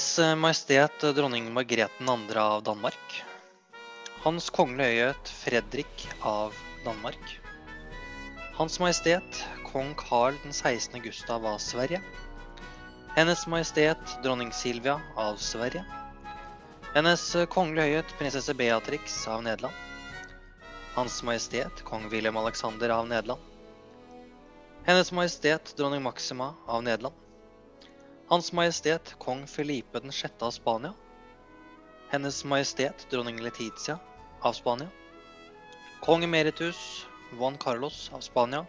Hennes Majestet dronning Margrethe 2. av Danmark. Hans Kongelige Høyhet Fredrik av Danmark. Hans Majestet kong Carl 16. Gustav av Sverige. Hennes Majestet dronning Silvia av Sverige. Hennes Kongelige Høyhet prinsesse Beatrix av Nederland. Hans Majestet kong William Alexander av Nederland. Hennes Majestet dronning Maxima av Nederland. Hans Majestet kong Felipe 6. av Spania. Hennes Majestet dronning Letizia av Spania. Kong emeritus Juan Carlos av Spania.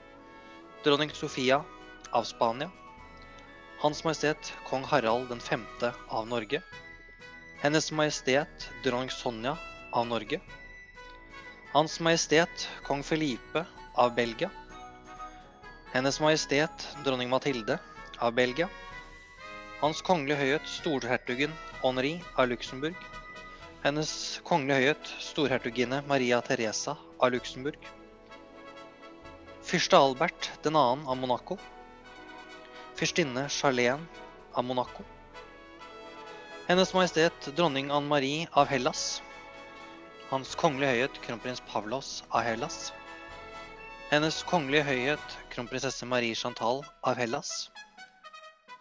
Dronning Sofia av Spania. Hans Majestet kong Harald 5. av Norge. Hennes Majestet dronning Sonja av Norge. Hans Majestet kong Felipe av Belgia. Hennes Majestet dronning Mathilde av Belgia. Hans Kongelige Høyhet storhertugen Henri av Luxembourg. Hennes Kongelige Høyhet storhertuginne Maria Teresa av Luxembourg. Fyrste Albert 2. av Monaco. Fyrstinne Charlene av Monaco. Hennes Majestet dronning Anne Marie av Hellas. Hans Kongelige Høyhet kronprins Pavlos av Hellas. Hennes Kongelige Høyhet kronprinsesse Marie Chantal av Hellas.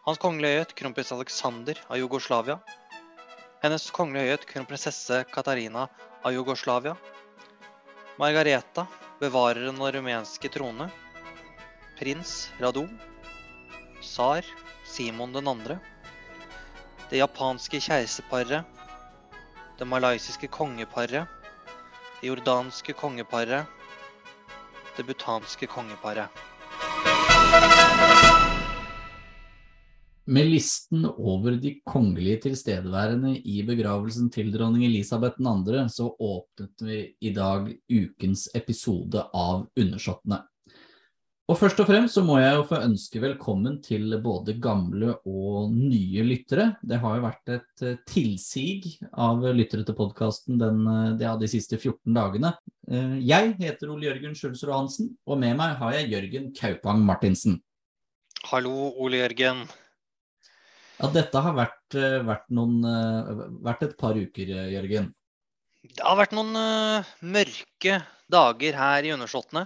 Hans Kongelige Høyhet kronprins Alexander av Jugoslavia. Hennes Kongelige Høyhet kronprinsesse Katarina av Jugoslavia. Margareta, bevareren av den rumenske trone. Prins Radom. Tsar Simon 2. Det japanske keiserparet. Det malaysiske kongeparet. Det jordanske kongeparet. Det butanske kongeparet. Med listen over de kongelige tilstedeværende i begravelsen til dronning Elisabeth 2., så åpnet vi i dag ukens episode av Undersåttene. Og først og fremst så må jeg jo få ønske velkommen til både gamle og nye lyttere. Det har jo vært et eh, tilsig av lyttere til podkasten de siste 14 dagene. Eh, jeg heter Ole Jørgen Skjulsrud Hansen, og med meg har jeg Jørgen Kaupang Martinsen. Hallo, Ole Jørgen. Ja, dette har vært, eh, vært, noen, vært et par uker, Jørgen. Det har vært noen uh, mørke dager her i Undersåttene.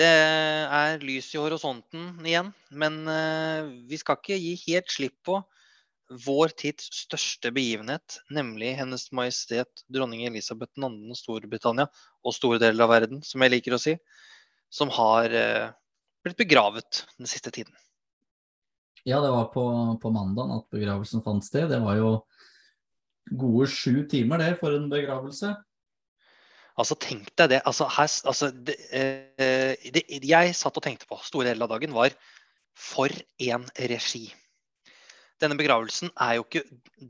Det er lys i horisonten igjen, men uh, vi skal ikke gi helt slipp på vår tids største begivenhet, nemlig Hennes Majestet dronning Elisabeth 2. Storbritannia og store deler av verden, som jeg liker å si, som har uh, blitt begravet den siste tiden. Ja, det var på, på mandag at begravelsen fant sted. Det var jo gode sju timer det for en begravelse. Altså, tenk deg det. Altså, her, altså, det, eh, det, jeg satt og tenkte på store deler av dagen, var for en regi. Denne begravelsen er jo ikke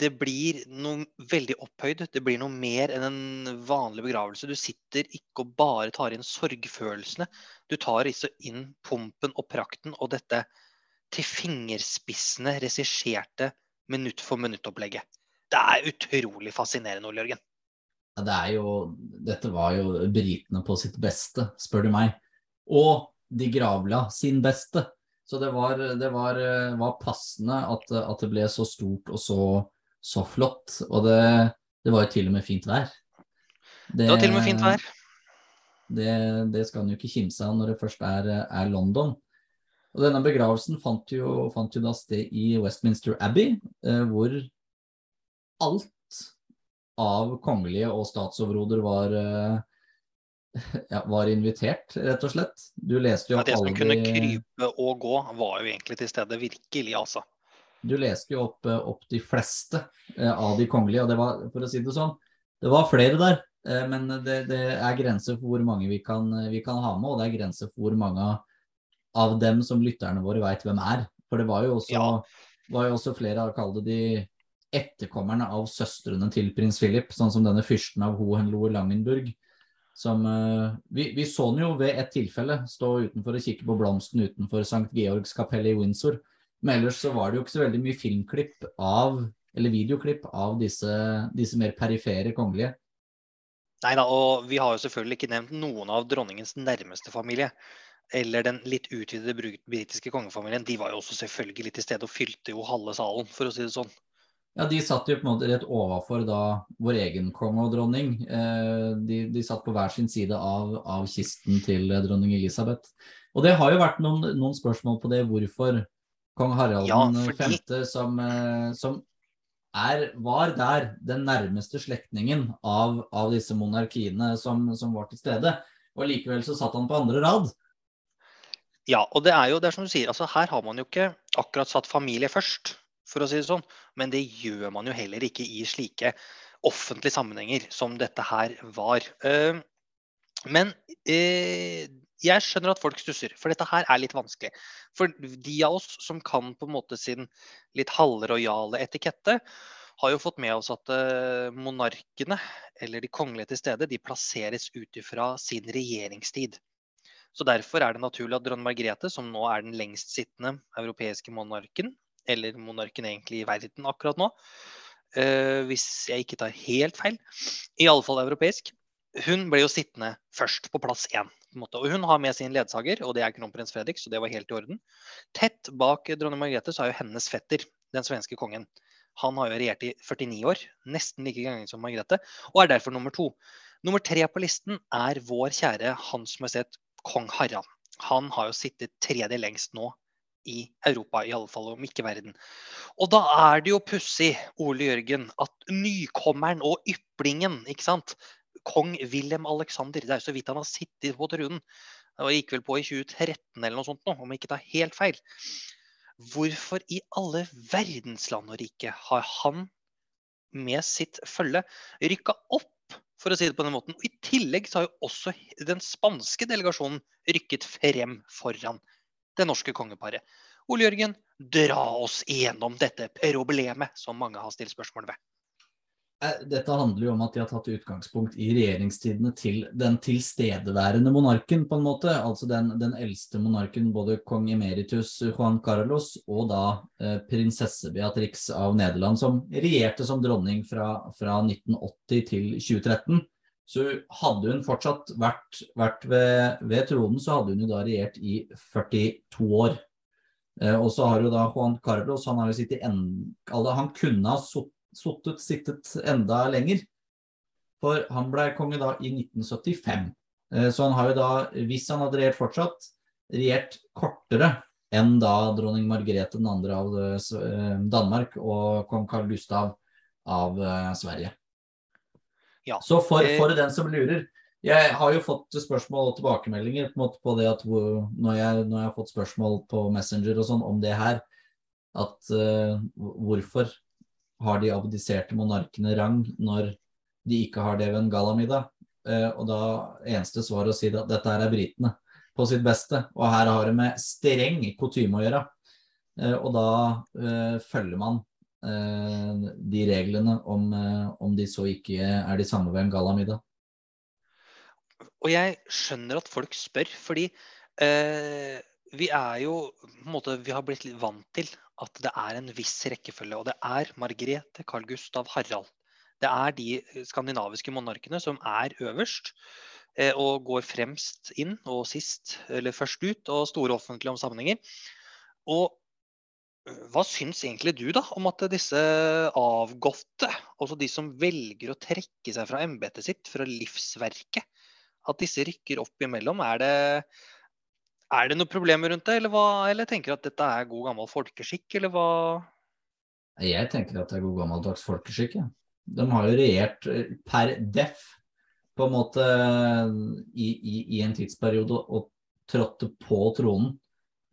Det blir noe veldig opphøyd. Det blir noe mer enn en vanlig begravelse. Du sitter ikke og bare tar inn sorgfølelsene. Du tar inn pumpen og prakten og dette til fingerspissene regisserte minutt for minutt-opplegget. Det er utrolig fascinerende, Ole Jørgen. Det er jo, dette var jo britene på sitt beste, spør du meg. Og de gravla sin beste. Så det var, det var, var passende at, at, det ble så stort og så, så flott. Og det, det, var jo til og med fint vær. Det, det var til og med fint vær. Det, det skal en jo ikke kimse av når det først er, er, London. Og denne begravelsen fant jo, fant jo da sted i Westminster Abbey, eh, hvor alt av kongelige og statsoverhoder var, eh, ja, var invitert, rett og slett. Du leste jo ja, Det som kunne krype og gå, var jo egentlig til stede. Virkelig, altså. Du leste jo opp, eh, opp de fleste eh, av de kongelige, og det var, for å si det sånn, det var flere der. Men det, det er grenser for hvor mange vi kan, vi kan, ha med, og det er grenser for hvor mange av dem som lytterne våre veit hvem er. For det var jo også, ja. var jo også flere av kall det de etterkommerne av søstrene til prins Philip, sånn som denne fyrsten av Hohenlohe-Langenburg. Som, uh, vi, vi, så den jo ved et tilfelle stå utenfor og kikke på blomsten utenfor St. Georgs kapell i Windsor. Men ellers så var det jo ikke så veldig mye filmklipp av, eller videoklipp av disse, disse mer perifere kongelige. Nei da, og vi har jo selvfølgelig ikke nevnt noen av dronningens nærmeste familie. Eller den litt utvidede britiske kongefamilien. De var jo også selvfølgelig til stede og fylte jo halve salen, for å si det sånn. Ja, De satt jo på en måte rett overfor da vår egen konge og dronning. Eh, de, de, satt på hver sin side av, av, kisten til dronning Elisabeth. Og det har jo vært noen, noen spørsmål på det, hvorfor kong Harald ja, fordi... 5., som, eh, som er, var der den nærmeste slektningen av, av disse monarkiene som, som, var til stede, og likevel så satt han på andre rad. Ja, og det er jo det er som du sier, altså her har man jo ikke akkurat satt familie først for å si det sånn. Men det gjør man jo heller ikke i slike offentlige sammenhenger som dette her var. Eh, men eh, jeg skjønner at folk stusser, for dette her er litt vanskelig. For de av oss som kan på en måte sin litt halvrojale etikette, har jo fått med oss at eh, monarkene, eller de kongelige til stede, de plasseres ut ifra sin regjeringstid. Så Derfor er det naturlig at dronning Margrethe, som nå er den lengst sittende europeiske monarken, eller monarken egentlig i verden akkurat nå. Uh, hvis jeg ikke tar helt feil. I alle fall europeisk. Hun ble jo sittende først, på plass én. På og hun har med sin ledsager, og det er kronprins Fredrik, så det var helt i orden. Tett bak dronning Margrethe så er jo hennes fetter, den svenske kongen. Han har jo regjert i 49 år, nesten like ganger som Margrethe, og er derfor nummer to. Nummer tre på listen er vår kjære Hans Majestet kong Harald. Han har jo sittet tredje lengst nå i Europa, i alle fall om ikke verden. Og da er det jo pussig, Ole Jørgen, at nykommeren og yplingen, ikke sant, kong Wilhelm Alexander, det er jo så vidt han har sittet på tronen, det gikk vel på i 2013 eller noe sånt, nå, om jeg ikke tar helt feil. Hvorfor i alle verdensland og rike har han med sitt følge rykka opp, for å si det på den måten? I tillegg så har jo også den spanske delegasjonen rykket frem foran det norske kongeparet. Ole Jørgen, dra oss igjennom dette problemet som mange har stilt spørsmål ved. Eh, dette handler jo om at de har tatt utgangspunkt i regjeringstidene til den tilstedeværende monarken, på en måte. Altså den, den eldste monarken, både kong emeritus Juan Carlos og da eh, prinsesse Beatrix av Nederland, som regjerte som dronning fra, fra 1980 til 2013. Så hadde hun fortsatt vært, vært ved, ved, tronen, så hadde hun jo da regjert i 42 år. Eh, og så har jo da Juan Carlos Han har jo sittet en, Han kunne ha sittet, sittet enda lenger. For han ble konge da i 1975. Eh, så han har jo da, hvis han hadde regjert fortsatt, regjert kortere enn da dronning Margrethe 2. av eh, Danmark og kong Carl Gustav av eh, Sverige. Ja. Så for, for, den som lurer Jeg har jo fått spørsmål og tilbakemeldinger på, på det at når, jeg, når, jeg, har fått spørsmål på Messenger og sånn om det her, at uh, hvorfor har de abdiserte monarkene rang når de ikke har det ved en gallamiddag? Uh, og da eneste svar å si at dette her er britene på sitt beste. Og her har det med streng kutyme å gjøre. Uh, og da følger man Eh, de reglene, om, eh, om, de så ikke er de samme ved en gallamiddag. Og jeg skjønner at folk spør, fordi eh, vi er jo på en måte, Vi har blitt litt vant til at det er en viss rekkefølge. Og det er Margrethe, Carl Gustav, Harald. Det er de skandinaviske monarkene som er øverst eh, og går fremst inn og sist, eller først ut, og store offentlige om sammenhenger. Og hva syns egentlig du da om at disse avgåtte, altså de som velger å trekke seg fra embetet sitt, fra livsverket, at disse rykker opp imellom? Er det, er det noe problemer rundt det, eller, hva, eller tenker du at dette er god gammel folkeskikk, eller hva? Jeg tenker at det er god gammeldags folkeskikk, ja. De har jo regjert eh, per def på en måte i, i, i en tidsperiode og trådte på tronen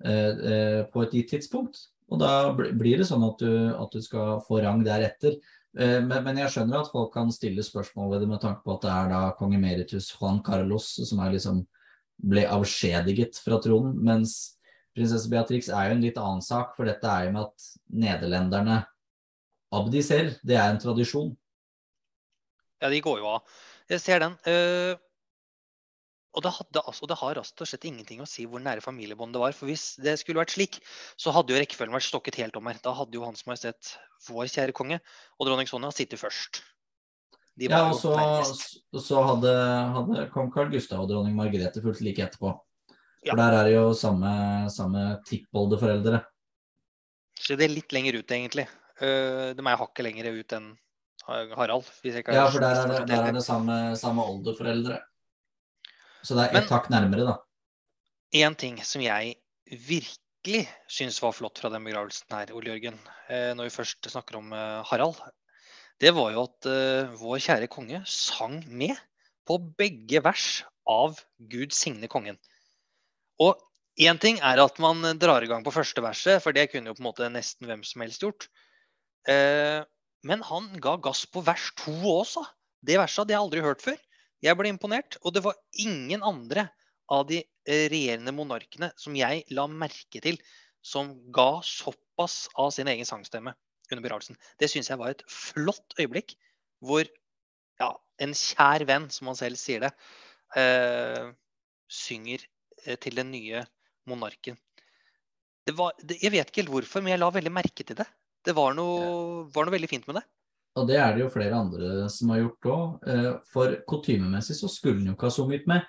eh, eh, på et gitt tidspunkt. Og da blir det sånn at du, at du skal få rang deretter. Eh, men, men, jeg skjønner at folk kan stille spørsmål ved det med tanke på at det er da kong emeritus Juan Carlos som er liksom ble avskjediget fra tronen. Mens prinsesse Beatrix er jo en litt annen sak, for dette er jo med at nederlenderne abdiserer. Det er en tradisjon. Ja, de går jo av. Jeg ser den. Uh, og det, hadde, altså, det har rett og slett ingenting å si hvor nære familiebånd det var. For hvis det skulle vært slik, så hadde jo rekkefølgen vært stokket helt om her. Da hadde jo Hans Majestet, vår kjære konge, og dronning Sonja sittet først. Ja, og så, så hadde, hadde, kong Carl Gustav og dronning Margrethe fulgt like etterpå. For der er det jo samme, samme tippoldeforeldre. Så det er litt lenger ut, egentlig. Uh, de er hakket lenger ut enn Harald. Ja, for der er det, der er det samme, samme oldeforeldre. Så det er et hakk nærmere, da. En ting som jeg virkelig syns var flott fra den begravelsen her, Ole Jørgen, eh, når vi først snakker om eh, Harald, det var jo at eh, vår kjære konge sang med på begge vers av Gud signe kongen. Og én ting er at man drar i gang på første verset, for det kunne jo på en måte nesten hvem som helst gjort. Eh, men han ga gass på vers to også. Det verset hadde jeg aldri hørt før. Jeg ble imponert. Og det var ingen andre av de eh, regjerende monarkene som jeg la merke til, som ga såpass av sin egen sangstemme under begravelsen. Det syns jeg var et flott øyeblikk, hvor ja, en kjær venn, som han selv sier det, eh, synger eh, til den nye monarken. Det var, det, jeg vet ikke helt hvorfor, men jeg la veldig merke til det. Det var noe, var noe veldig fint med det. Og det er det jo flere andre som har gjort òg. For kutymemessig så skulle han jo ikke ha sunget med.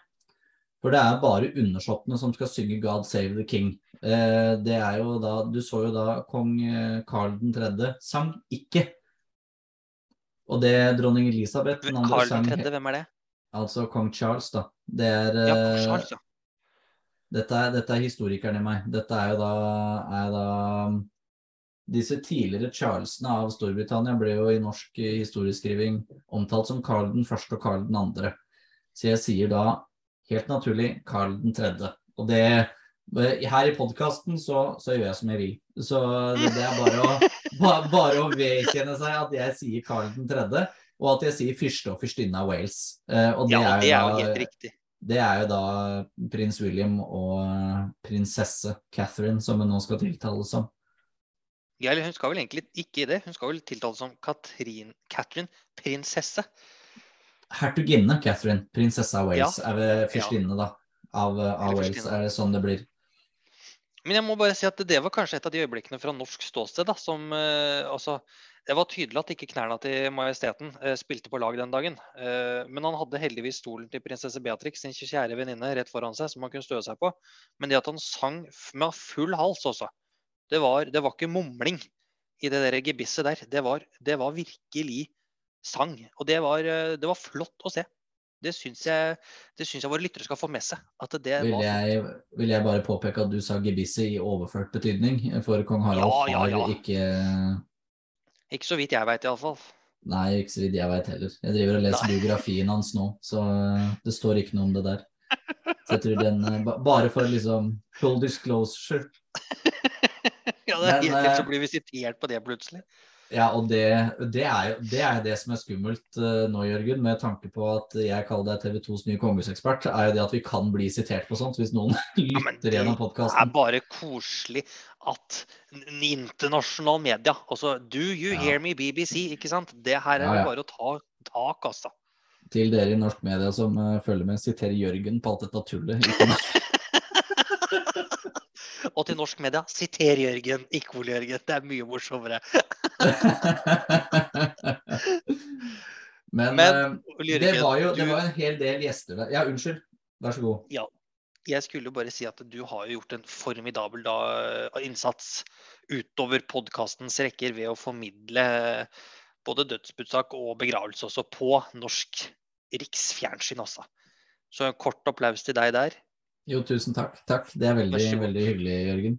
For det er bare undersåttene som skal synge 'God save the king'. Eh, Det er jo da, Du så jo da kong eh, Karl 3. sang ikke. Og det dronning Elisabeth andre Karl sang 3., hvem er det? Altså kong Charles, da. Det er Ja, kong eh, Charles, ja. dette, er, dette er historikeren i meg. Dette er jo da, er da Disse tidligere Charlesene av Storbritannia ble jo i norsk historieskriving omtalt som Karl den første og Karl den andre. Så jeg sier da helt naturlig Karl den tredje. Og det her i podkasten så, så gjør jeg som jeg vil. Så det, det er bare å, ba, bare å vedkjenne seg at jeg sier Karl den tredje, og at jeg sier fyrste og fyrstinne av Wales. Eh, og det, Ja, og det er jo da- helt riktig. det er jo da prins William og prinsesse Catherine, som hun nå skal tiltales som. Ja, eller hun skal vel egentlig ikke det. Hun skal vel tiltales som Katrin, Catherine prinsesse. Hertuginne Catherine, prinsesse av Wales, er vel ja. da, av, av Wales. Er det sånn det blir? Men jeg må bare si at det var kanskje et av de øyeblikkene fra norsk ståsted da, som eh, altså, Det var tydelig at ikke knærne til majesteten eh, spilte på lag den dagen. Eh, men han hadde heldigvis stolen til prinsesse Beatrix, sin kjære venninne, rett foran seg, som han kunne støve seg på. Men det at han sang med full hals også, det var, det var ikke mumling i det der gebisset der. Det var, det var virkelig sang. Og det var, eh, det var flott å se. Det syns jeg, det syns jeg våre lyttere skal få med seg. At det Vil var jeg, vil jeg bare påpeke at du sa gebisset i overført betydning, for kong Harald Ja, ja, ja. ikke Ikke så vidt jeg veit, iallfall. Nei, ikke så vidt jeg veit heller. Jeg driver og leser Nei. biografien hans nå, så eh, det står ikke noe om det der. Så jeg tror den eh, Bare for liksom full disclosure. ja, det er Men, helt så blir vi sitert på det plutselig. Ja, og det, det er jo det, er det som er skummelt uh, nå, Jørgen, med tanke på at jeg kaller deg TV 2s nye kongehusekspert, er jo det at vi kan bli sitert på sånt hvis noen lytter lytter gjennom Det er bare koselig at internasjonal media Altså, do you Ja. hear me, BBC? Ikke sant? Det her er Ja, ja. bare å ta tak, altså. Til dere i norsk media som uh, følger med, siterer Jørgen på alt dette tullet. Og til norsk media, siter Jørgen, ikke Ole Jørgen. Det er mye morsommere. Men, Men, eh, Ole det var jo det var en hel del gjester der. Ja, unnskyld. Vær så god. jeg skulle bare si at du har jo gjort en formidabel da, innsats utover podkastens rekker ved å formidle både dødsbudsak og begravelse også på norsk riksfjernsyn, altså. Så en kort applaus til deg der. Jo, tusen takk. Takk. Det er veldig, veldig hyggelig, Jørgen.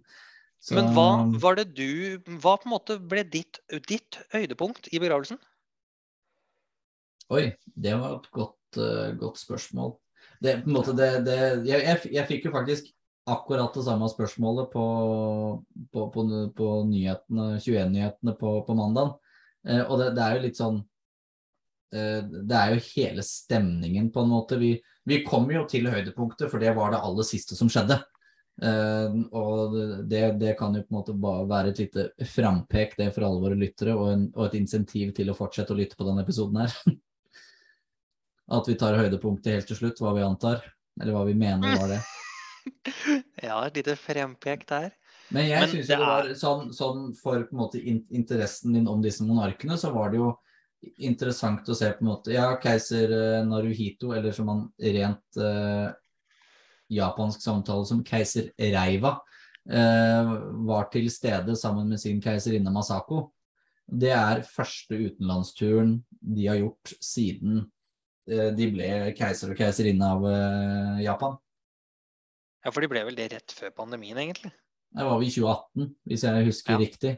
Så- Men hva var det du Hva på en måte ble ditt, ditt høydepunkt i begravelsen? Oi, det var et godt, uh, godt spørsmål. Det, på en måte, det, det, jeg, jeg, jeg fikk jo faktisk akkurat det samme spørsmålet på, på, på, på nyhetene, 21-nyhetene på, på mandag. Uh, og det, det er jo litt sånn Det er jo hele stemningen, på en måte. Vi, vi kom jo til høydepunktet, for det var det aller siste som skjedde. Eh, og det, det kan jo på en måte bare være et lite frampek det for alle våre lyttere, og, en, og et insentiv til å fortsette å lytte på denne episoden her. At vi tar høydepunktet helt til slutt, hva vi antar. Eller hva vi mener var det. Ja, et lite frempek der. Men jeg syns jo det var sånn, sånn for på en måte interessen din om disse monarkene, så var det jo interessant å se på en måte Ja, keiser eh, Naruhito, eller som han rent eh, japansk samtale som keiser Reiva, eh, var til stede sammen med sin keiserinne Masako. Det er første utenlandsturen de har gjort siden eh, de ble keiser og keiserinne av eh, Japan. Ja, for de ble vel det rett før pandemien, egentlig? Det var vi i 2018, hvis jeg husker Ja. riktig.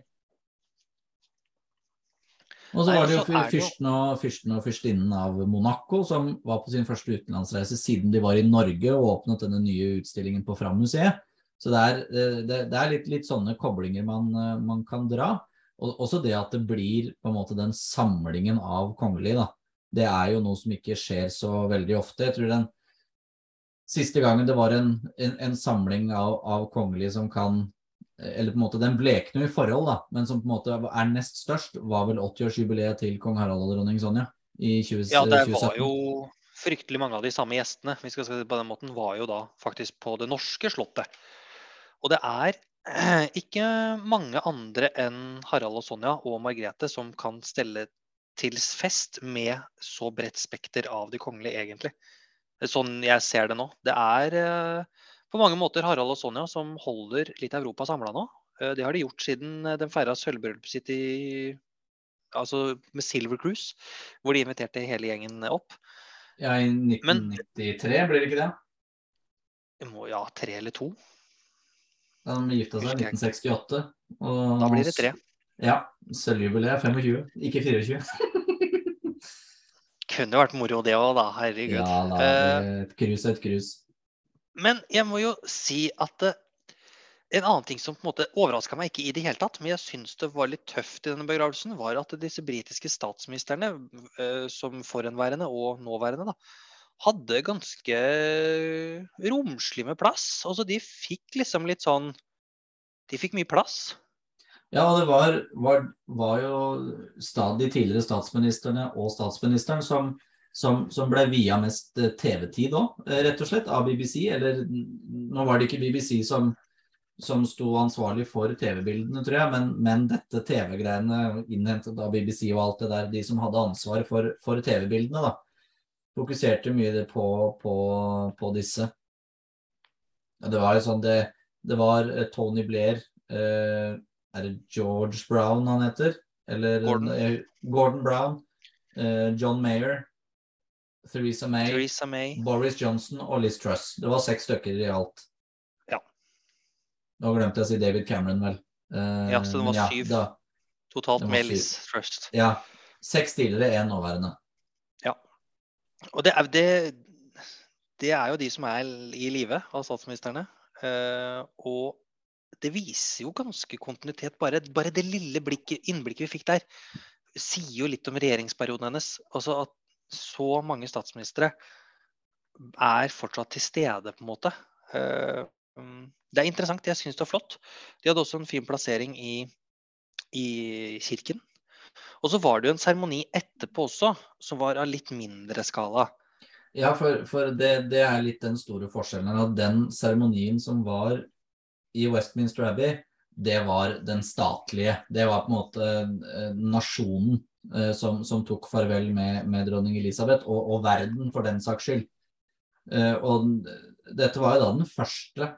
Og så var det jo fyrsten og, fyrsten og fyrstinnen av Monaco som var på sin første utenlandsreise siden de var i Norge og åpnet denne nye utstillingen på Fram-museet. Så det er, eh, det, det er litt, litt sånne koblinger man, eh, man kan dra. Og også det at det blir på en måte den samlingen av kongelige, da. Det er jo noe som ikke skjer så veldig ofte. Jeg tror den siste gangen det var en, en, en samling av, av kongelige som kan eller på en måte Den blekner i forhold, da, men som på en måte er nest størst, var vel 80-årsjubileet til kong Harald og dronning Sonja i 2017. Ja, det var jo fryktelig mange av de samme gjestene vi skal si på den måten, var jo da faktisk på det norske slottet. Og det er eh, ikke mange andre enn Harald og Sonja og Margrethe som kan stelle til fest med så bredt spekter av de kongelige, egentlig. Sånn jeg ser det nå. Det er eh, på mange måter Harald og Sonja som holder litt Europa samla nå. Eh, Det har de gjort siden eh, de feira sølvbryllupet sitt i Altså med Silver Cruise, hvor de inviterte hele gjengen opp. Ja, i 1993, blir det ikke det? Må ja, tre eller to. Da de gifta seg i 1968. Og Da blir det tre. Ja. Sølvjubileet 25, ikke 24. Kunne vært moro det òg, da. Herregud. Ja da, Eh, et krus er et krus. Men jeg må jo si at eh, en annen ting som på en måte overraska meg ikke i det hele tatt, men jeg syns det var litt tøft i denne begravelsen, var at disse britiske statsministrene, eh, som forhenværende og nåværende, da, hadde ganske romslig med plass. Altså de fikk liksom litt sånn De fikk mye plass. Ja, det var, var, var jo stadig tidligere statsministrene og statsministeren som, som, som ble via mest eh, TV-tid òg, rett og slett, av BBC. Eller nå var det ikke BBC som, som sto ansvarlig for TV-bildene, tror jeg, men, men dette TV-greiene innhentet av BBC og alt det der, de som hadde ansvar for, for TV-bildene, da, fokuserte mye på, på, på disse. Det var jo sånn det, det var eh, Tony Blair eh, Er det George Brown han heter? Eller Gordon. eh, Gordon Brown. eh, John Mayer. Theresa May. Theresa May. Boris Johnson og Liz Truss. Det var seks stykker i alt. Ja. Nå glemte jeg å si David Cameron, vel. Uh, Ja, så det var syv. Da, Totalt med. Liz Truss. ja. Seks tidligere, én nåværende. Ja. Og det er, det, det er jo de som er i live av statsministrene. Uh, og det viser jo ganske kontinuitet. Bare, bare det lille blikket, innblikket vi fikk der, sier jo litt om regjeringsperioden hennes. Altså at så mange statsministre er fortsatt til stede, på en måte. Eh, mm, det er interessant. Jeg syns det er flott. De hadde også en fin plassering i, i kirken. Og så var det jo en seremoni etterpå også, som var av litt mindre skala. Ja, for, for det, det er litt den store forskjellen her. At den seremonien som var i Westminster Abbey, det var den statlige. Det var på en måte eh, nasjonen som, som tok farvel med, med dronning Elisabeth, og, og verden for den saks skyld. Eh, og dette var jo da den første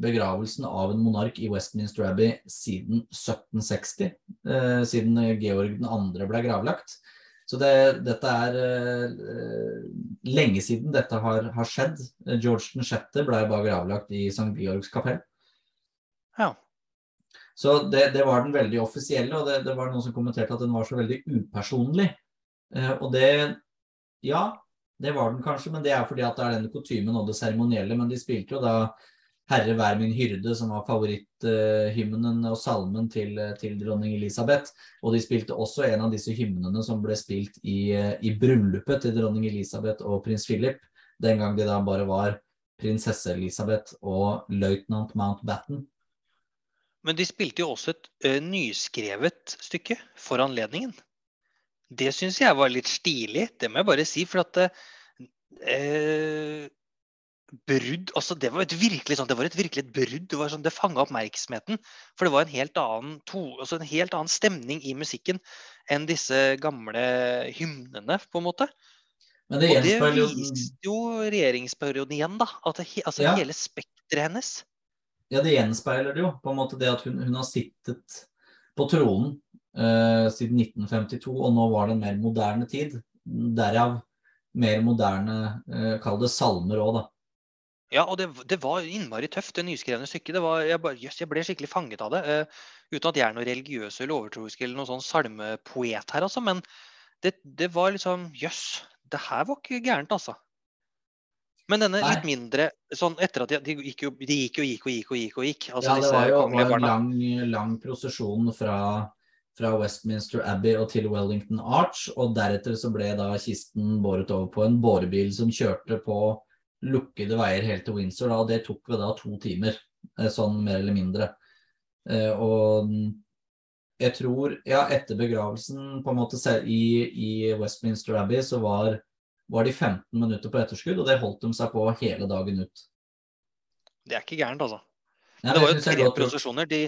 begravelsen av en monark i Westminster Abbey siden 1760. Eh, siden Georg 2. ble gravlagt. Så det, dette er eh, lenge siden dette har, har skjedd. George 6. ble bare gravlagt i St. Georgs kapell. Ja. Så det, det var den veldig offisielle, og det, det var noen som kommenterte at den var så veldig upersonlig. Eh, og det Ja, det var den kanskje, men det er fordi at det er denne kutymen og det seremonielle. Men de spilte jo da 'Herre vær min hyrde', som var favoritthymnen og salmen til, til dronning Elisabeth. Og de spilte også en av disse hymnene som ble spilt i, i bryllupet til dronning Elisabeth og prins Philip, den gang de da bare var prinsesse Elisabeth og løytnant Mountbatten. Men de spilte jo også et ø, nyskrevet stykke for anledningen. Det syns jeg var litt stilig, det må jeg bare si. For at eh, brudd altså Det var et virkelig sånn, det var et virkelig et brudd. Det var sånn, det fanga oppmerksomheten. For det var en helt annen to, altså en helt annen stemning i musikken enn disse gamle hymnene, på en måte. Men det Og det viste jo regjeringsperioden igjen, da. At det, altså Ja. hele spekteret hennes. Ja, det gjenspeiler det jo. På en måte det at hun, hun har sittet på tronen eh, siden 1952, og nå var det en mer moderne tid. Derav mer moderne, eh, kall det salmer òg, da. Ja, og det, det var innmari tøft, det nyskrevne stykket. Det var, jeg, bare, jøss, jeg ble skikkelig fanget av det. eh, uten at jeg er noe religiøs eller overtroisk eller noen sånn salmepoet her, altså. Men det, det var liksom Jøss, det her var ikke gærent, altså. Men denne litt mindre sånn etter at de, de, gikk, jo, de gikk og gikk og gikk og gikk. og gikk, altså Ja, det var jo var en lang, lang prosesjon fra, fra Westminster Abbey og til Wellington Arch, og deretter så ble da kisten båret over på en bårebil som kjørte på lukkede veier helt til Windsor, da, og det tok vi da to timer, eh, sånn mer eller mindre. Eh, Og jeg tror, ja, etter begravelsen på en måte i, i Westminster Abbey, så var, var de 15 minutter på etterskudd, og det holdt de seg på hele dagen ut. Det er ikke gærent, altså. Nei, det var jo tre er prosesjoner. De,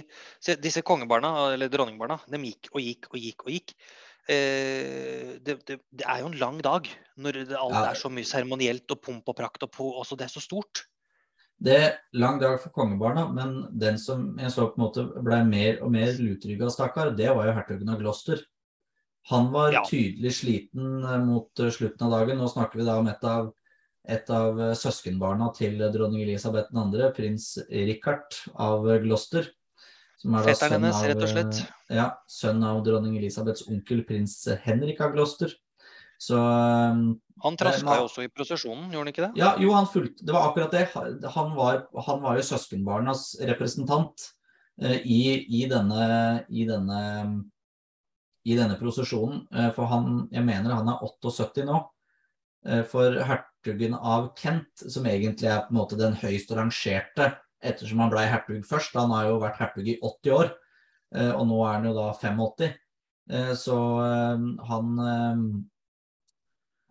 disse kongebarna, eller dronningbarna, de gikk og gikk og gikk og gikk. Eh, det, det, det er jo en lang dag når det, alt Ja. er så mye seremonielt og pomp og prakt. og på, også Det er så stort. Det er lang dag for kongebarna, men den som jeg så på en måte ble mer og mer lutrygga, stakkar, det var jo hertugen av Gloucester. Han var Ja. tydelig sliten eh, mot eh, slutten av dagen. Nå snakker vi da om et av, et av eh, søskenbarna til dronning Elisabeth 2., prins Richard av Gloster. Gloucester. Som er Fetteren hennes, av, rett og slett. Ja, sønn av dronning Elisabeths onkel prins Henrik av Gloucester. Så Han traska jo også i prosesjonen, gjorde han ikke det? ja, jo, han fulgte Det var akkurat det. Han var, han var jo søskenbarnas representant eh, i, i, denne, i, denne, i denne prosesjonen. Eh, for han Jeg mener han er 78 nå. Eh, for hertugen av Kent, som egentlig er på en måte den høyst rangerte, ettersom han ble hertug først Han har jo vært hertug i 80 år, eh, og nå er han jo da 85. Eh, så han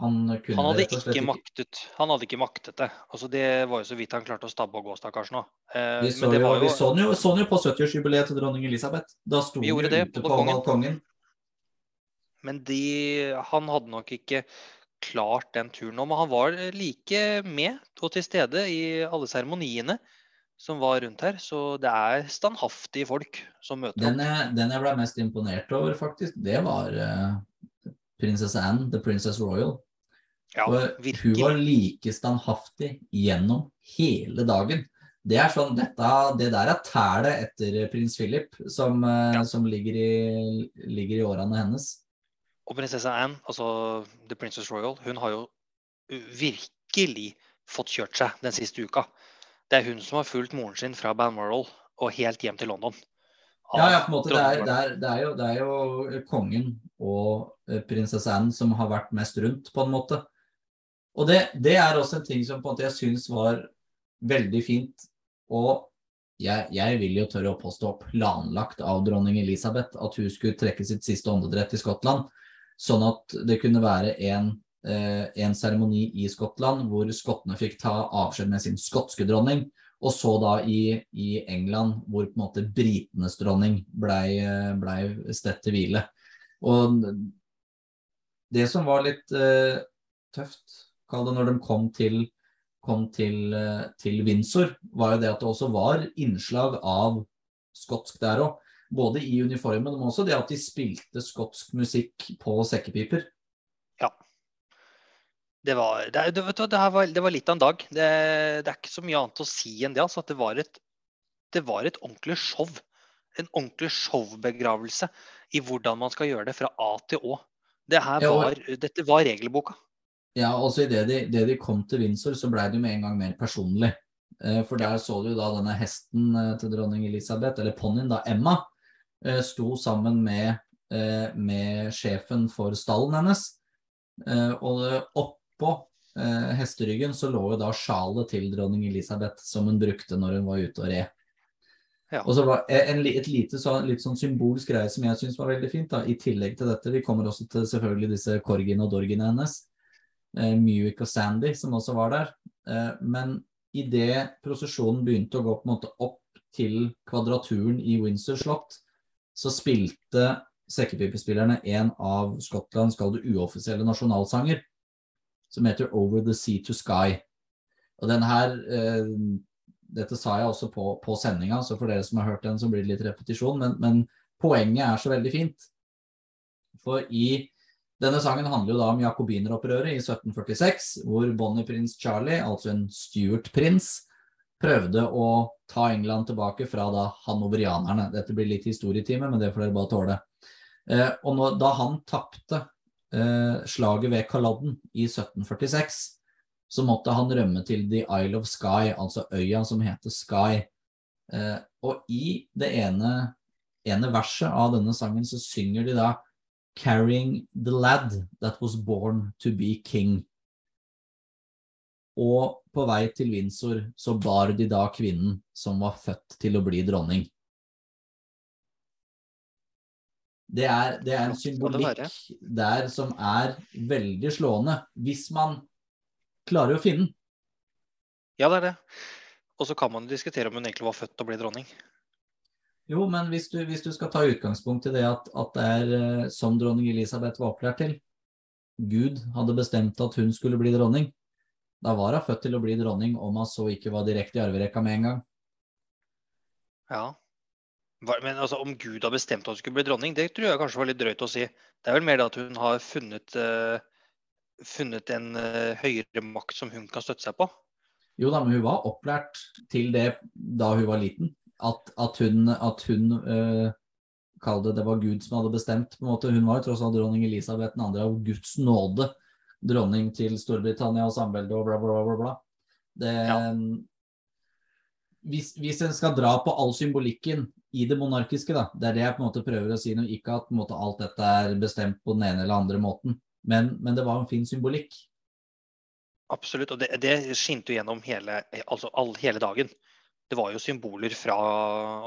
han kunne Han hadde slett ikke maktet Han hadde ikke maktet det. Altså Det var jo så vidt han klarte å stabbe og gå, stakkars nå. Eh, Vi så, men det jo, var vi så jo, så jo på 70-årsjubileet til dronning Elisabeth. Da sto jo det ute på på balkongen. balkongen. Men de, han hadde nok ikke klart den turen nå. Men han var like med og til stede i alle seremoniene som var rundt her. Så det er standhaftige folk som møter Den jeg, den jeg ble mest imponert over, faktisk, det var uh, prinsesse Anne, The Princess Royal. Ja, For hun var like standhaftig gjennom hele dagen. Det er sånn, dette, det der er tælet etter prins Philip, som, eh, Ja. som ligger, i, ligger i årene hennes. Og prinsesse Anne, altså The Princess Royal, hun har jo virkelig fått kjørt seg den siste uka. Det er hun som har fulgt moren sin fra Balmoral og helt hjem til London. Ja, ja, på en måte, det er, det, er, det, er jo, det er jo kongen og eh, prinsesse Anne som har vært mest rundt, på en måte. Og det, det er også en ting som på en måte jeg syns var veldig fint. Og jeg, jeg vil jo tørre å påstå planlagt av dronning Elisabeth at hun skulle trekke sitt siste åndedrett i Skottland. Sånn at det kunne være en eh, en seremoni i Skottland hvor skottene fikk ta avskjed med sin skotske dronning. Og så da i, i England hvor på en måte britenes dronning blei ble stedt til hvile. Og det som var litt uh, tøft, kall det når de kom til, kom til, eh, til Windsor, var jo det at det også var innslag av skotsk der òg. Både i uniformen, men også det at de spilte skotsk musikk på sekkepiper. Ja. Det var, det, det, du, det, var, det var litt av en dag. Det, det er ikke så mye annet å si enn det. Altså, at det var et, det var et ordentlig show. En ordentlig showbegravelse i hvordan man skal gjøre det fra A til Å. Var, dette var regelboka. Ja, altså idet de, det de kom til Windsor, så blei det jo med en gang mer personlig. Eh, For der så du da denne hesten eh, til dronning Elisabeth, eller ponnien, da, Emma, sto sammen med, eh, med sjefen for stallen hennes. Eh, Og oppå eh, hesteryggen så lå jo da sjalet til dronning Elisabeth, som hun brukte når hun var ute og red. Ja. Og så var en, et lite sånn, litt sånn symbolsk greie som jeg syns var veldig fint, da, i tillegg til dette. Vi kommer også til selvfølgelig disse korgiene og dorgiene hennes eh, Muick og Sandy, som også var der. Eh, men idet prosesjonen begynte å gå på en måte opp til kvadraturen i Windsor slott, så spilte sekkepipespillerne en av Skottlands kall det uoffisielle nasjonalsanger, som heter Over the Sea to Sky. Og den her eh, Dette sa jeg også på, på sendinga, så for dere som har hørt den, så blir det litt repetisjon, men, men poenget er så veldig fint. For i denne sangen handler jo da om jakobineropprøret i 1746, hvor Bonnie-prins Charlie, altså en Stuart-prins, prøvde å ta England tilbake fra da hanoverianerne. Dette blir litt historietime, men det får dere bare tåle. Eh, og når, da han tapte eh, slaget ved Kalodden i 1746, så måtte han rømme til The Isle of Skye, altså øya som heter Skye. Eh, og i det ene, ene verset av denne sangen så synger de da carrying the lad that was born to be king. Og på vei til Windsor så bar de da kvinnen som var født til å bli dronning. Det er, det er en symbolikk der som er veldig slående, hvis man klarer å finne den. Ja, det er det. Og så kan man diskutere om hun egentlig var født til å bli dronning. Jo, men hvis du, hvis du, skal ta utgangspunkt i det at, at det er uh, som dronning Elisabeth var opplært til Gud hadde bestemt at hun skulle bli dronning. Da var hun født til å bli dronning om hun så ikke var direkte i arverekka med en gang. Ja. Men altså, om Gud har bestemt at hun skulle bli dronning, det tror jeg kanskje var litt drøyt å si. Det er vel mer det at hun har funnet, uh, funnet en uh, høyere makt som hun kan støtte seg på. Jo da, men hun var opplært til det da hun var liten at, at hun, at hun uh, det det var Gud som hadde bestemt. på en måte. Hun var jo tross alt dronning Elisabeth 2. av Guds nåde. Dronning til Storbritannia og samveldet og bla, bla, bla. bla. Det, ja. hvis, hvis en skal dra på all symbolikken i det monarkiske, da, det er det jeg på en måte prøver å si nå. Ikke at måte, alt dette er bestemt på den ene eller andre måten, men, men det var en fin symbolikk. Absolutt, og det, det skinte jo gjennom hele, altså all, hele dagen det var jo symboler fra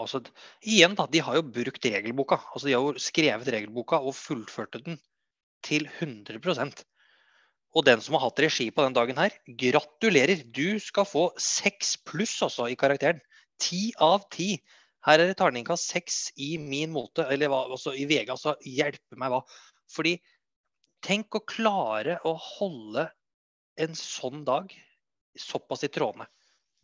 altså, Igjen, da. De har jo brukt regelboka. altså De har jo skrevet regelboka og fullførte den til 100 Og den som har hatt regi på den dagen her, gratulerer! Du skal få seks pluss altså i karakteren. Ti av ti. Her er det terningkast seks i min mote, eller hva, altså i VG. Altså hjelpe meg hva. Fordi tenk å klare å holde en sånn dag såpass i trådene.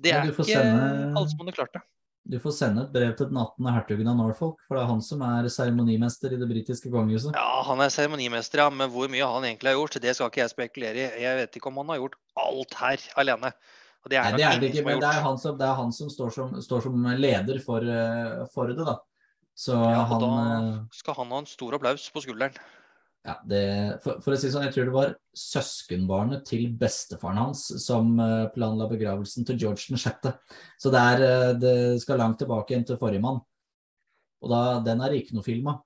Det er ikke alle som hadde klart det. Du får sende et brev til den 18. hertugen av Norfolk, for det er han som er seremonimester i det britiske kongehuset. Ja, han er seremonimester, ja, men hvor mye han egentlig har gjort, det skal ikke jeg spekulere i. Jeg vet ikke om han har gjort alt her alene. Det er, Nei, det er det ikke, men det er, som, er, han som, står som, står som leder for, eh, for, det, da. Så ja, og han, da eh, skal han ha en stor applaus på skulderen. Ja, det, for, for, å si sånn, Jeg tror det var søskenbarnet til bestefaren hans som uh, planla begravelsen til George 6. Så det, er, uh, det skal langt tilbake igjen til forrige mann. Og da, den er ikke noe filma.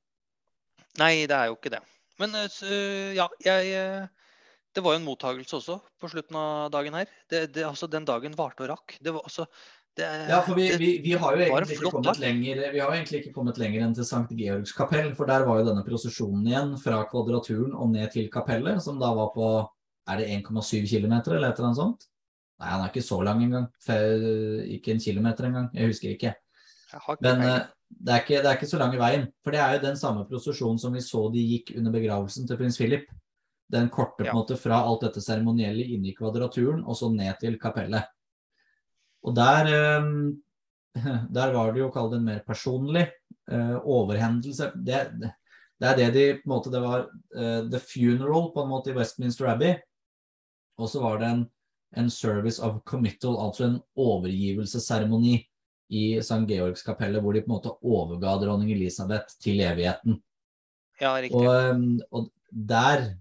Nei, det er jo ikke det. Men uh, ja, jeg Det var jo en mottagelse også på slutten av dagen her. Det, det, altså, den dagen varte og rakk. Det var, altså, det, ja, for vi, vi, vi, har jo egentlig ikke kommet lenger, vi har jo egentlig ikke kommet lenger enn til Sankt Georgs kapell, for der var jo denne prosesjonen igjen fra Kvadraturen og ned til kapellet, som da var på er det 1,7 km eller et eller annet sånt? Nei, han er ikke så lang engang. Ikke en kilometer engang. Jeg husker ikke. Jeg Men uh, det, er ikke, det er ikke så lang i veien. For det er jo den samme prosesjonen som vi så de gikk under begravelsen til prins Philip. Den korte på en måte fra alt dette seremonielle inne i Kvadraturen og så ned til kapellet. Og der, eh, der var det jo kalt en mer personlig uh, overhendelse. Det, det, det, er det de på en måte, Det var uh, the funeral på en måte i Westminster Abbey. Og så var det en, en service of committal, altså en overgivelsesseremoni i St. Georgs kapelle, hvor de på en måte overga dronning Elisabeth til evigheten. Ja, riktig. Og, og der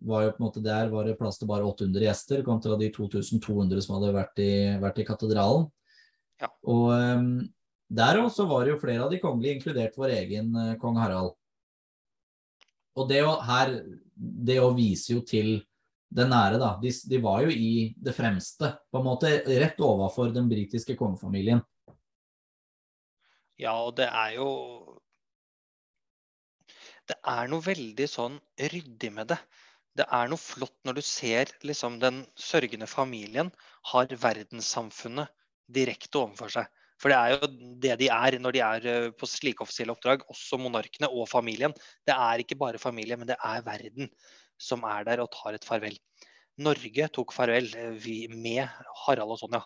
var jo på en måte der var det plass til bare 800 gjester kontra de 2200 som hadde vært i, vært i katedralen. Ja. Og um, der også var det jo flere av de kongelige, inkludert vår egen uh, kong Harald. Og det å, her, det å vise jo til det nære, da. De, de, var jo i det fremste, på en måte rett overfor den britiske kongefamilien. Ja, og det er jo Det er noe veldig sånn ryddig med det det er noe flott når du ser liksom, den sørgende familien har verdenssamfunnet direkte overfor seg. For det er jo det de er når de er eh, på slike offisielle oppdrag, også monarkene og familien. Det er ikke bare familie, men det er verden som er der og tar et farvel. Norge tok farvel vi, med Harald og Sonja.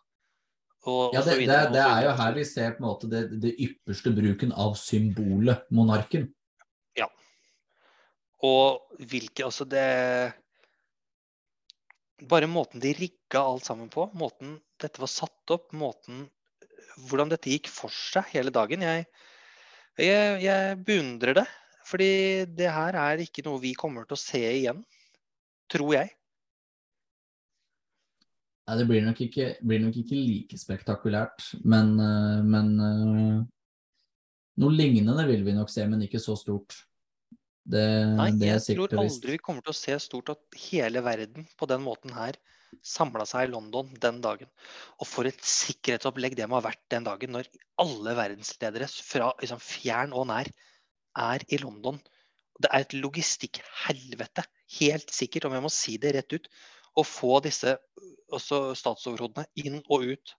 Og, ja, det, det, det, er jo her vi ser på en måte det, det ypperste bruken av symbolet monarken. Og hvilke Altså, det Bare måten de rigga alt sammen på, måten dette var satt opp, måten Hvordan dette gikk for seg hele dagen. Jeg, jeg, jeg beundrer det. Fordi det her er ikke noe vi kommer til å se igjen, tror jeg. Nei, det blir nok ikke, blir nok ikke like spektakulært, men, eh, men eh, noe lignende vil vi nok se, men ikke så stort. Det, Nei, det jeg tror aldri vi kommer til å se stort at hele verden på den måten her samla seg i London den dagen. Og for et sikkerhetsopplegg det må ha vært den dagen, når alle verdensledere fra liksom, fjern og nær er i London. Det er et logistikkhelvete, helt sikkert, om jeg må si det rett ut, å få disse også statsoverhodene inn og ut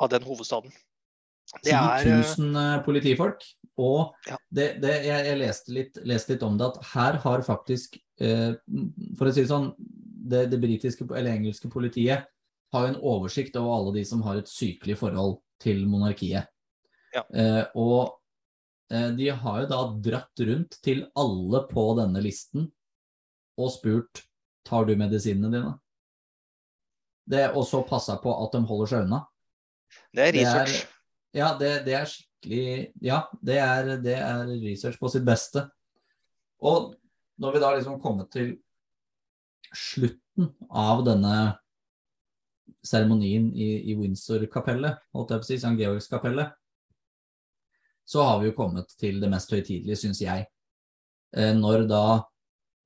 av den hovedstaden. Det 10 er eh, 000 eh, politifolk. Og det, det, jeg, jeg leste, litt, leste litt om det, at her har faktisk, eh, for å si det sånn, det, det britiske eller engelske politiet har jo en oversikt over alle de som har et sykelig forhold til monarkiet. Ja. Eh, og eh, de har jo da dratt rundt til alle på denne listen og spurt tar du medisinene dine. Det, og så passa på at de holder seg unna. det er det er- research. Ja, det, det er skikkelig Ja, det er, det er research på sitt beste. Og når vi da liksom kommer til slutten av denne seremonien i, i Windsor-kapellet, holdt jeg på å si, St. Georgs-kapellet, så har vi jo kommet til det mest høytidelige, syns jeg. Eh, når da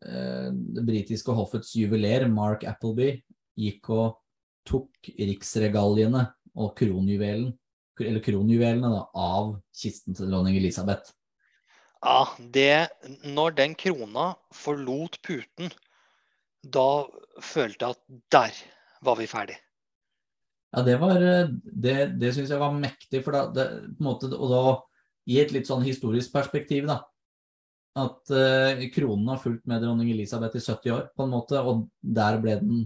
eh, det britiske hoffets juveler, Mark Appleby, gikk og tok riksregaliene og kronjuvelen eller kronjuvelene da, av kisten til dronning Elisabeth. Ja, det Når den krona forlot puten, da følte jeg at der var vi ferdig. Ja, det var eh, Det, det syns jeg var mektig, for da det, på en måte, Og da i et litt sånn historisk perspektiv, da. At eh, kronen har fulgt med dronning Elisabeth i 70 år, på en måte, og der ble den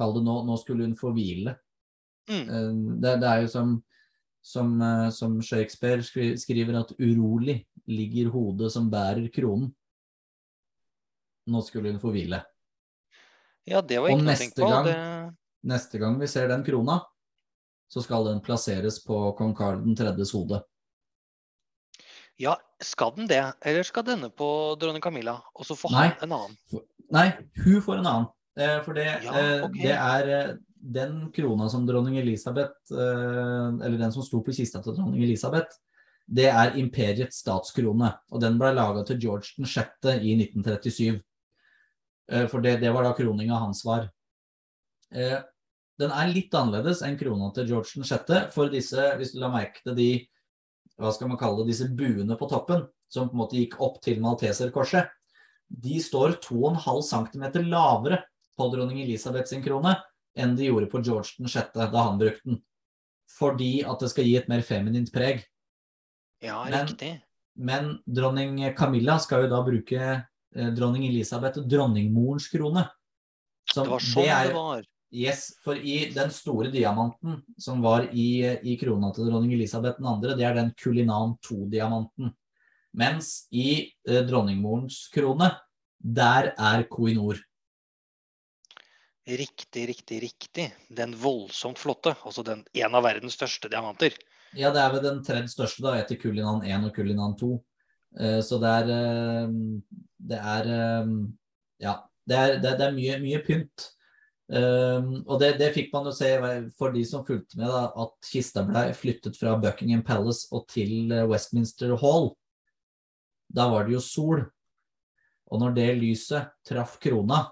Kall det nå, nå skulle hun få hvile. Mm. Eh, det, det er jo som som, eh, som Shakespeare skri, skriver at urolig ligger hodet som bærer kronen. Nå skulle hun få hvile. Ja, det var ikke noe å tenke på. gang- Det, Neste gang vi ser den krona, så skal den plasseres på kong Karl 3.s hode. ja, skal den det? Eller skal denne på dronning Camilla, og så får han en annen? Nei, hun får en annen. Eh, for det, Ja, okay. det er eh, den krona som dronning Elisabeth, eh, eller den som sto på kista til dronning Elisabeth, det er imperiets statskrone. Og den ble laga til George 6. i 1937. Eh, for det, det var da kroninga hans var. Eh, den er litt annerledes enn krona til George 6. For disse, hvis du la merke til de hva skal man kalle det, disse buene på toppen, som på en måte gikk opp til Malteserkorset, de står 2,5 cm lavere på dronning Elisabeth sin krone enn de gjorde på George den 6. da han brukte den. Fordi at det skal gi et mer feminint preg. Ja, Men- riktig. Men dronning Camilla skal jo da bruke eh, dronning Elisabeth, dronningmorens krone. Som Det var sånn det, er, var. Yes, for i den store diamanten som var i, i krona til dronning Elisabeth 2., det er den Kulinan 2-diamanten. Mens i eh, dronningmorens krone, der er Koinor. Riktig, riktig, riktig. Den voldsomt flotte. Altså den, en av verdens største diamanter. Ja, det er vel den tredje største, da, etter Kulinan 1 og Kulinan 2. Eh, så det er eh, Det er eh, Ja. Det er, det, er mye, mye pynt. Og det, det fikk man jo se for de som fulgte med, da, at kista ble flyttet fra Buckingham Palace og til Westminster Hall. Da var det jo sol. Og når det lyset traff krona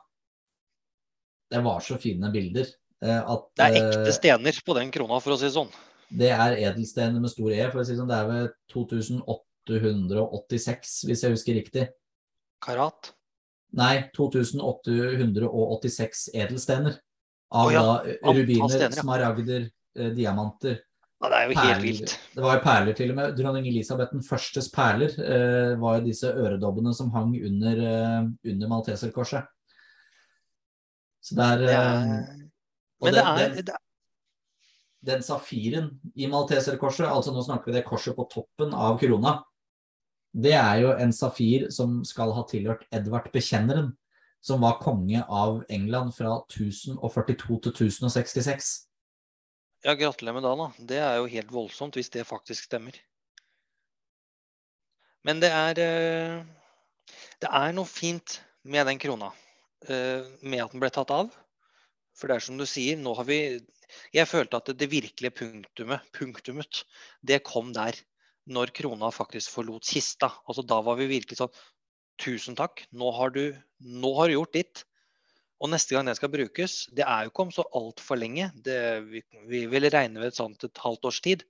Det var så fine bilder. eh, at, Det er eh, ekte stener på den krona, for å si det sånn. det er edelstener med stor E. for å si sånn. Det er ved 2886, hvis jeg husker riktig. Karat. Nei, 2886 edelstener. Av oh, ja, da rubiner, stener, ja. smaragder, eh, diamanter. Ja, det er jo helt vilt. Det var jo perler til og med. Dronning Elisabeth den førstes perler eh, var jo disse øredobbene som hang under, eh, under Malteserkorset. Så det er, Det er, og men det den- er, den- den safiren i Malteserkorset, altså nå snakker vi det korset på toppen av krona, det er jo en safir som skal ha tilhørt Edvard Bekjenneren, som var konge av England fra 1042 til 1066. Ja, gratulerer med dagen, da. Det er jo helt voldsomt hvis det faktisk stemmer. Men det er eh, Det er noe fint med den krona. Eh, Med at den ble tatt av. For det er som du sier, nå har vi Jeg følte at det virkelige punktumet, punktumet, det kom der. Når krona faktisk forlot kista. Altså da var vi virkelig sånn Tusen takk, nå har du, nå har du gjort ditt. Og neste gang den skal brukes, det er jo ikke om så altfor lenge. Det, vi, vi vil regne ved et sånt et halvt års tid.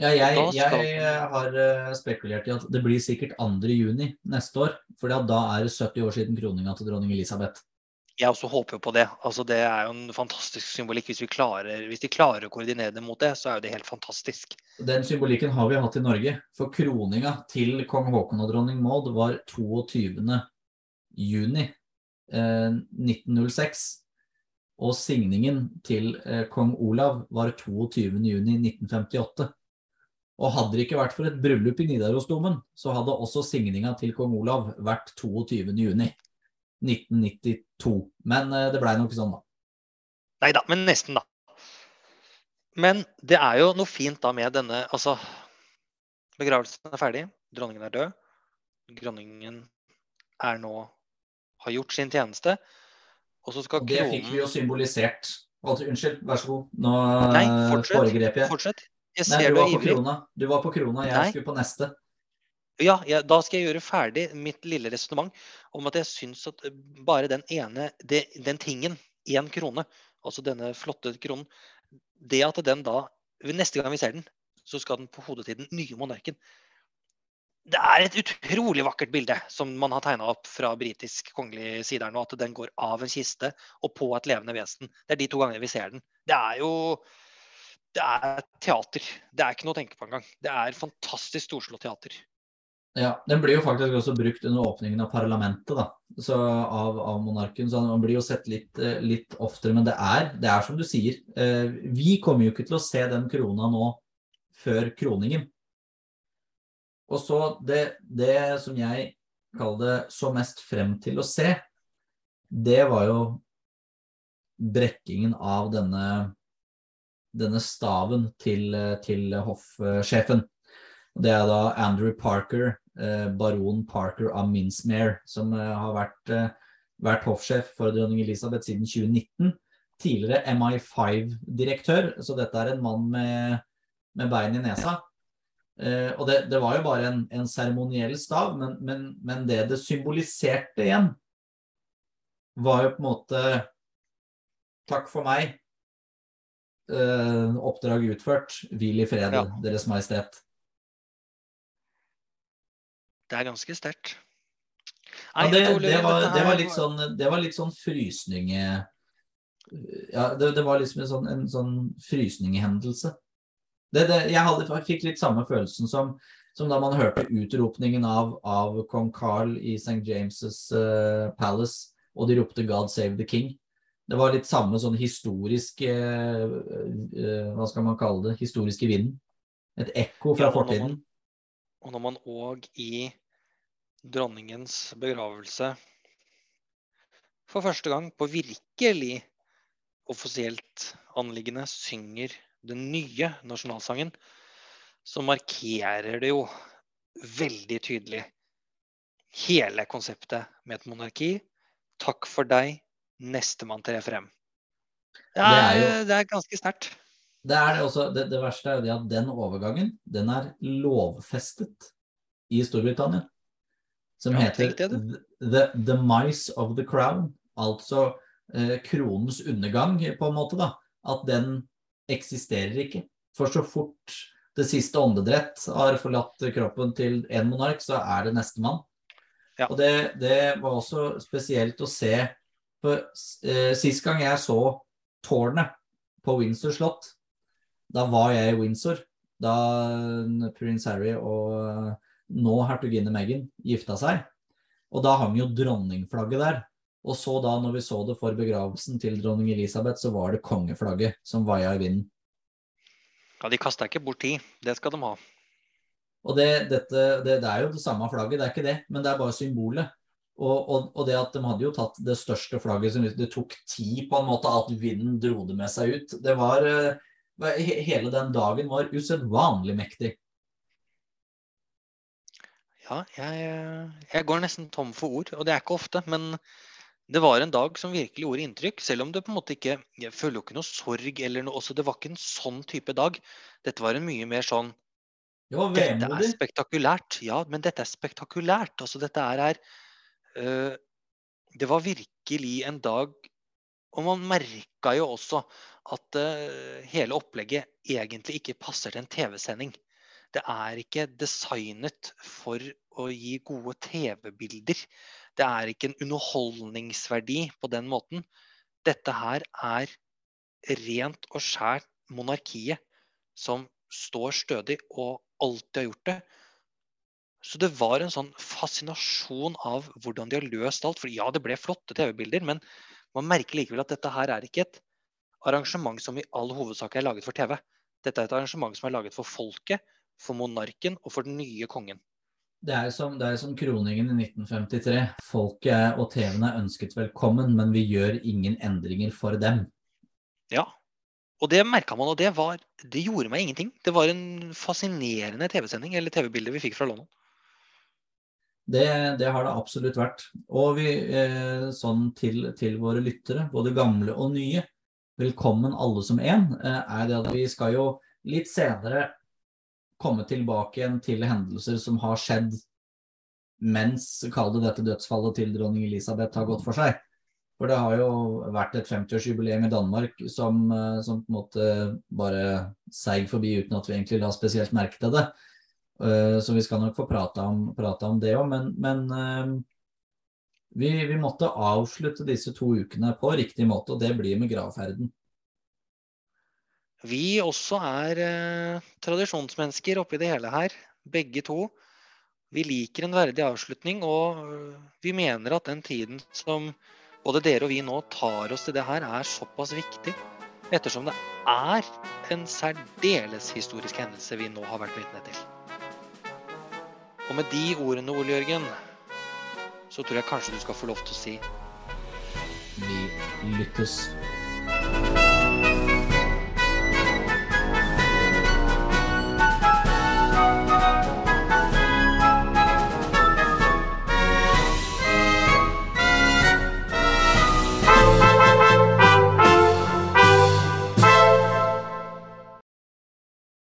Ja, jeg, jeg har eh, spekulert i at det blir sikkert 2. juni neste år. For da er det 70 år siden kroninga til dronning Elisabeth. Jeg også håper jo på det. Altså, det er jo en fantastisk symbolikk. Hvis, vi klarer, hvis de klarer å koordinere det mot det, så er jo det helt fantastisk. Den symbolikken har vi hatt i Norge. For kroninga til kong Haakon og dronning Maud var 22. juni eh, 1906. Og signingen til eh, kong Olav var 22. juni 1958. Og hadde det ikke vært for et bryllup i Nidarosdomen, så hadde også signinga til kong Olav vært 22. juni 1992. Men eh, det blei nok sånn, da. Nei da, men nesten, da. Men det er jo noe fint da med denne Altså, begravelsen er ferdig. Dronningen er død. Dronningen er nå har gjort sin tjeneste. Og så skal kronen det fikk vi jo symbolisert. Altså, unnskyld, vær så god. Nå Nei, eh, fortsett. foregrep jeg. Fortsett. Jeg Nei, ser du du var på krona. Du var på krona, jeg Nei. skulle på neste. Ja, ja, da skal jeg gjøre ferdig mitt lille resonnement om at jeg syns at bare den ene det, Den tingen, én krone, altså denne flotte kronen Det at den da Neste gang vi ser den, så skal den på hodet til den nye monarken. Det er et utrolig vakkert bilde som man har tegna opp fra britisk kongelig side her nå. At den går av en kiste og på et levende vesen. Det er de to gangene vi ser den. Det er jo Det er teater. Det er ikke noe å tenke på engang. Det er fantastisk storslått teater. Ja, Den blir jo faktisk også brukt under åpningen av parlamentet da, så av, av monarken. Så man blir jo sett litt, eh, litt oftere. Men det er, det er som du sier. eh, Vi kommer jo ikke til å se den krona nå før kroningen. Og så det, det som jeg kaller det så mest frem til å se, det var jo brekkingen av denne, denne staven til, til hoffsjefen. Det er da Andrew Parker, eh, baron Parker av Minsmere, som eh, har vært, eh, vært hoffsjef for dronning Elisabeth siden 2019. Tidligere MI5-direktør, så dette er en mann med, med bein i nesa. Eh, og det, det var jo bare en seremoniell stav, men, men, men det det symboliserte igjen, var jo på en måte Takk for meg. Eh, oppdrag utført. Hvil i fred, Ja. Deres Majestet. Det er ganske sterkt. Ja, det, det, var, det, var litt sånn, det var litt sånn frysning Ja, det, det var liksom en sånn, en sånn det, jeg hadde, jeg fikk litt samme følelsen som, som da man hørte utropningen av, av kong Carl i St. James' uh, Palace, og de ropte 'God save the king'. Det var litt samme sånn historisk eh, eh, Hva skal man kalle det? Historiske vinden. Et ekko fra Ja, og fortiden. Og når man òg i dronningens begravelse for første gang på virkelig offisielt anliggende synger den nye nasjonalsangen, så markerer det jo veldig tydelig hele konseptet med et monarki. Takk for deg, nestemann trer frem. Det Det er er, jo- det er ganske sterkt. Det, er det, også, det, det verste er jo det at den overgangen, den er lovfestet i Storbritannia. Som Ja, heter the, the Mice of the Crown. Altså eh, kronens undergang, på en måte. da. At den eksisterer ikke. For så fort det siste åndedrett har forlatt kroppen til en monark, så er det nestemann. Ja. Og det, det var også spesielt å se For eh, sist gang jeg så tårnet på Windsor slott, da var jeg i Windsor. Da prins Harry og eh, nå hertuginne Meghan gifta seg. Og da hang jo dronningflagget der. Og så da, når vi så det for begravelsen til dronning Elisabeth, så var det kongeflagget som vaia i vinden. Ja, de kasta ikke bort tid. Det skal de ha. Og det, dette, det, det, er jo det samme flagget, det er ikke det, men det er bare symbolet. Og, og, og, det at de hadde jo tatt det største flagget som Det tok tid på en måte at vinden dro det med seg ut. Det var Hele den dagen var usedvanlig mektig. Ja, jeg, jeg, går nesten tom for ord, og det er ikke ofte. Men det var en dag som virkelig gjorde inntrykk, selv om det på en måte ikke Jeg føler jo ikke noe sorg eller noe også. Det var ikke en sånn type dag. Dette var en mye mer sånn Dette er spektakulært. Ja, men dette er spektakulært. Altså, dette er, er uh, Det var virkelig en dag Og man merka jo også at uh, hele opplegget egentlig ikke passer til en TV-sending det er ikke designet for å gi gode TV-bilder. Det er ikke en underholdningsverdi på den måten. Dette her er rent og skjært monarkiet som står stødig og alltid har gjort det. Så det var en sånn fascinasjon av hvordan de har løst alt. For ja, det ble flotte TV-bilder, men man merker likevel at dette her er ikke et arrangement som i all hovedsak er laget for TV. Dette er et arrangement som er laget for folket, for monarken og for den nye kongen. Det er som, det er som kroningen i 1953. Folket og TV-en er ønsket velkommen, men vi gjør ingen endringer for dem. Ja, og det merka man, og det, var, det gjorde meg ingenting. Det var en fascinerende TV-sending, eller TV-bilde vi fikk fra London. Det, det, har det absolutt vært. Og vi, eh, sånn til, til, våre lyttere, både gamle og nye, velkommen alle som én, eh, er det at vi skal jo litt senere komme tilbake igjen til hendelser som har skjedd mens kall det dette dødsfallet til dronning Elisabeth har gått for seg. For det har jo vært et 50-årsjubileum i Danmark som, eh, som, på en måte bare seig forbi uten at vi egentlig la spesielt merke til det. Eh, så vi skal nok få prate om, om det òg, men, men eh, vi, vi, måtte avslutte disse to ukene på riktig måte, og det blir med gravferden vi også er eh, tradisjonsmennesker oppi det hele her, begge to. Vi liker en verdig avslutning, og øh, vi mener at den tiden som både dere og vi nå tar oss til det her, er såpass viktig. Ettersom det er en særdeles historisk hendelse vi nå har vært vitne til. Og med de ordene, Ole Jørgen, så tror jeg kanskje du skal få lov til å si Vi lyttes.